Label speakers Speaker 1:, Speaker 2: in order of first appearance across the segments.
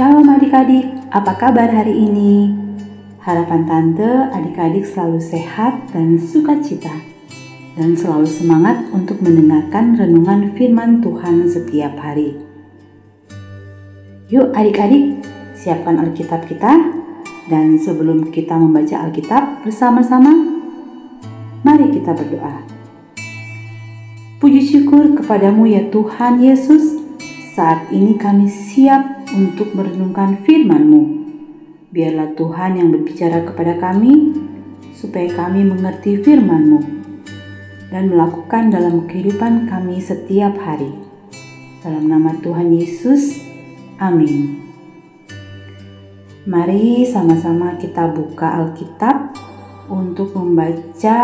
Speaker 1: Shalom adik-adik, apa kabar hari ini? Harapan tante adik-adik selalu sehat dan sukacita dan selalu semangat untuk mendengarkan renungan firman Tuhan setiap hari. Yuk adik-adik, siapkan Alkitab kita dan sebelum kita membaca Alkitab bersama-sama, mari kita berdoa. Puji syukur kepadamu ya Tuhan Yesus, saat ini kami siap untuk merenungkan firman-Mu. Biarlah Tuhan yang berbicara kepada kami, supaya kami mengerti firman-Mu dan melakukan dalam kehidupan kami setiap hari. Dalam nama Tuhan Yesus, amin. Mari sama-sama kita buka Alkitab untuk membaca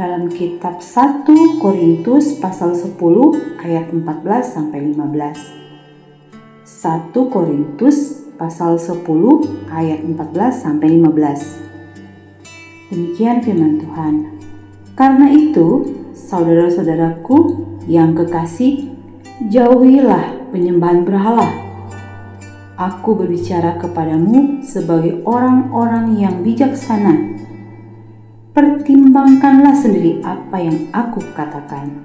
Speaker 1: dalam kitab 1 Korintus pasal 10 ayat 14 sampai 15. 1 Korintus pasal 10 ayat 14 sampai 15. Demikian firman Tuhan. Karena itu, saudara-saudaraku yang kekasih, jauhilah penyembahan berhala. Aku berbicara kepadamu sebagai orang-orang yang bijaksana pertimbangkanlah sendiri apa yang aku katakan.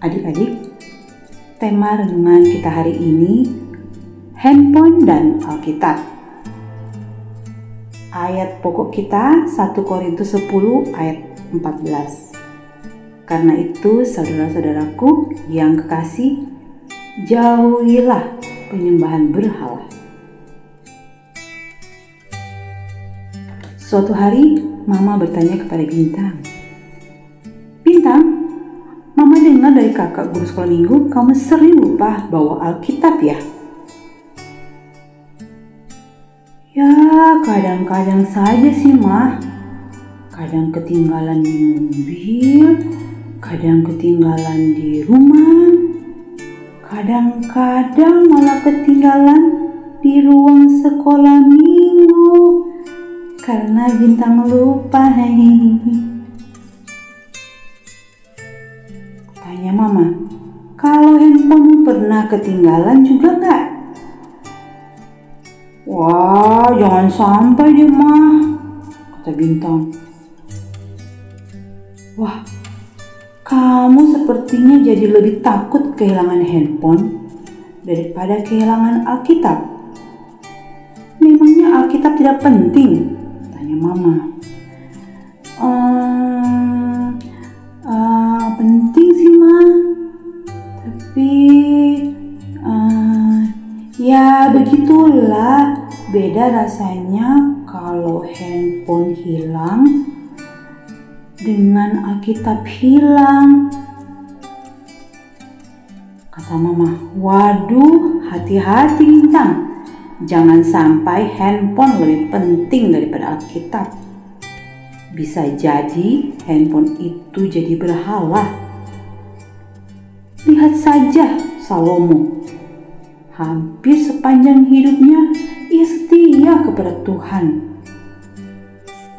Speaker 1: Adik-adik, tema renungan kita hari ini handphone dan Alkitab. Ayat pokok kita 1 Korintus 10 ayat 14. Karena itu saudara-saudaraku yang kekasih, jauhilah penyembahan berhala. Suatu hari, Mama bertanya kepada Bintang, kakak guru sekolah minggu kamu sering lupa bawa Alkitab ya? Ya, kadang-kadang saja sih, Ma. Kadang ketinggalan di mobil, kadang ketinggalan di rumah, kadang-kadang malah ketinggalan di ruang sekolah minggu karena bintang lupa hei. ketinggalan juga nggak? Wah, jangan sampai deh mah, kata bintang. Wah, kamu sepertinya jadi lebih takut kehilangan handphone daripada kehilangan Alkitab. Memangnya Alkitab tidak penting? tanya mama. Beda rasanya kalau handphone hilang dengan Alkitab hilang. Kata mama, waduh hati-hati bintang. Jangan sampai handphone lebih penting daripada Alkitab. Bisa jadi handphone itu jadi berhala. Lihat saja Salomo. Hampir sepanjang hidupnya ia setia kepada Tuhan.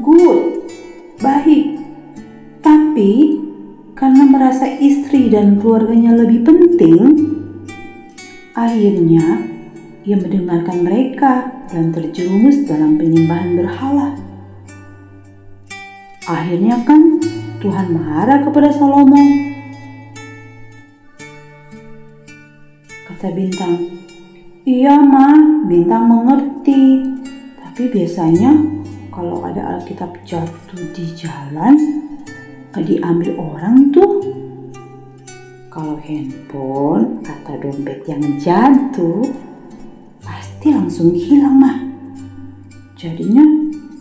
Speaker 1: Good, baik. Tapi karena merasa istri dan keluarganya lebih penting, akhirnya ia mendengarkan mereka dan terjerumus dalam penyembahan berhala. Akhirnya kan Tuhan marah kepada Salomo. Kata Bintang, iya ma, Bintang mengerti. Tapi biasanya kalau ada Alkitab jatuh di jalan, diambil orang tuh. Kalau handphone atau dompet yang jatuh, pasti langsung hilang mah. Jadinya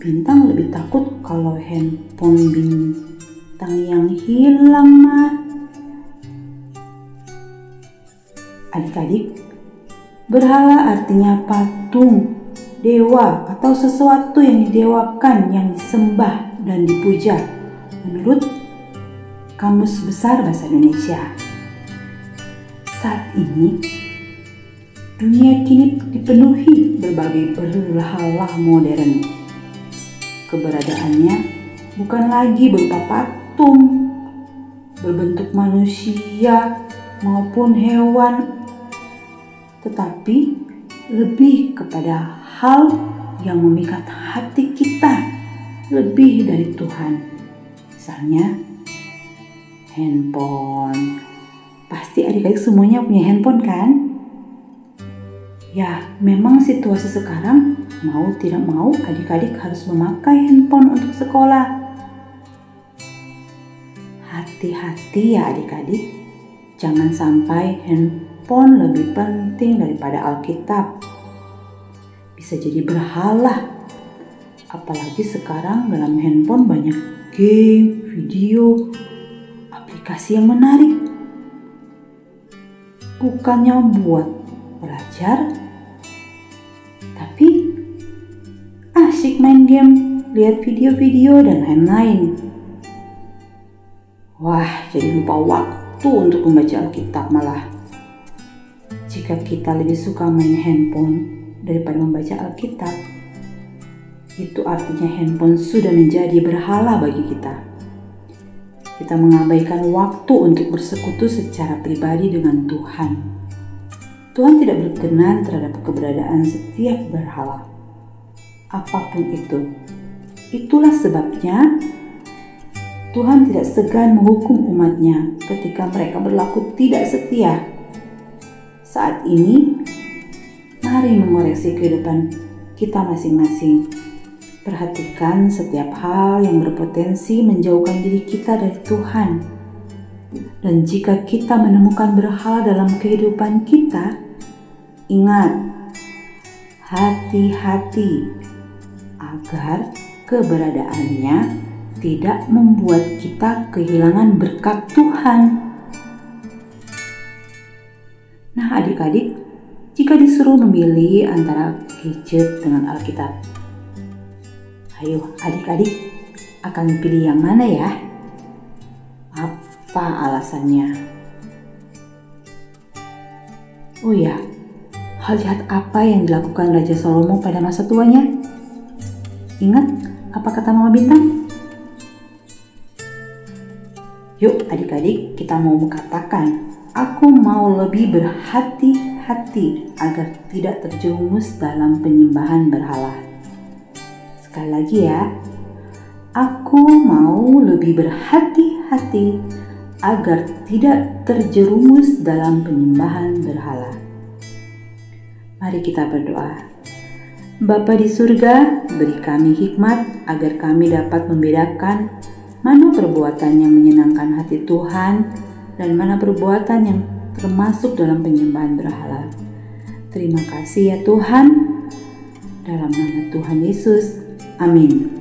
Speaker 1: bintang lebih takut kalau handphone bintang yang hilang mah. Adik-adik, berhala artinya patung, dewa atau sesuatu yang didewakan yang disembah dan dipuja menurut Kamus Besar Bahasa Indonesia. Saat ini Dunia kini dipenuhi berbagai berhala modern. Keberadaannya bukan lagi berupa patung, berbentuk manusia maupun hewan, tetapi lebih kepada hal yang memikat hati kita lebih dari Tuhan. Misalnya, handphone. Pasti adik-adik semuanya punya handphone kan? Ya, memang situasi sekarang mau tidak mau adik-adik harus memakai handphone untuk sekolah. Hati-hati ya adik-adik, jangan sampai handphone lebih penting daripada Alkitab. Bisa jadi berhala. Apalagi sekarang dalam handphone banyak game, video, aplikasi yang menarik. Bukannya buat belajar, tapi asik main game, lihat video-video dan lain-lain. Wah, jadi lupa waktu untuk membaca Alkitab malah. Jika kita lebih suka main handphone daripada membaca Alkitab, itu artinya handphone sudah menjadi berhala bagi kita. Kita mengabaikan waktu untuk bersekutu secara pribadi dengan Tuhan. Tuhan tidak berkenan terhadap keberadaan setiap berhala. Apa pun itu. Itulah sebabnya Tuhan tidak segan menghukum umatnya ketika mereka berlaku tidak setia. Saat ini, mari mengoreksi kehidupan kita masing-masing. Perhatikan setiap hal yang berpotensi menjauhkan diri kita dari Tuhan. Dan jika kita menemukan berhala dalam kehidupan kita, ingat, hati-hati agar keberadaannya tidak membuat kita kehilangan berkat Tuhan. Nah, adik-adik, jika disuruh memilih antara gadget dengan Alkitab, ayo adik-adik akan pilih yang mana ya? Apa alasannya? Oh ya, hal jahat apa yang dilakukan Raja Salomo pada masa tuanya? Ingat apa kata Mama Bintang? Yuk adik-adik kita mau mengatakan, aku mau lebih berhati-hati agar tidak terjerumus dalam penyembahan berhala. Sekali lagi ya, aku mau lebih berhati-hati agar tidak terjerumus dalam penyembahan berhala. Mari kita berdoa. Bapa di surga, beri kami hikmat agar kami dapat membedakan mana perbuatan yang menyenangkan hati Tuhan dan mana perbuatan yang termasuk dalam penyembahan berhala. Terima kasih ya Tuhan. Dalam nama Tuhan Yesus. Amin.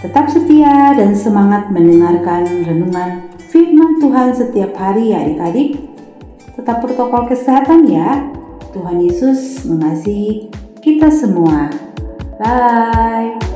Speaker 1: Tetap setia dan semangat mendengarkan renungan firman Tuhan setiap hari ya adik-adik. Tetap protokol kesehatan ya. Tuhan Yesus mengasihi kita semua. Bye.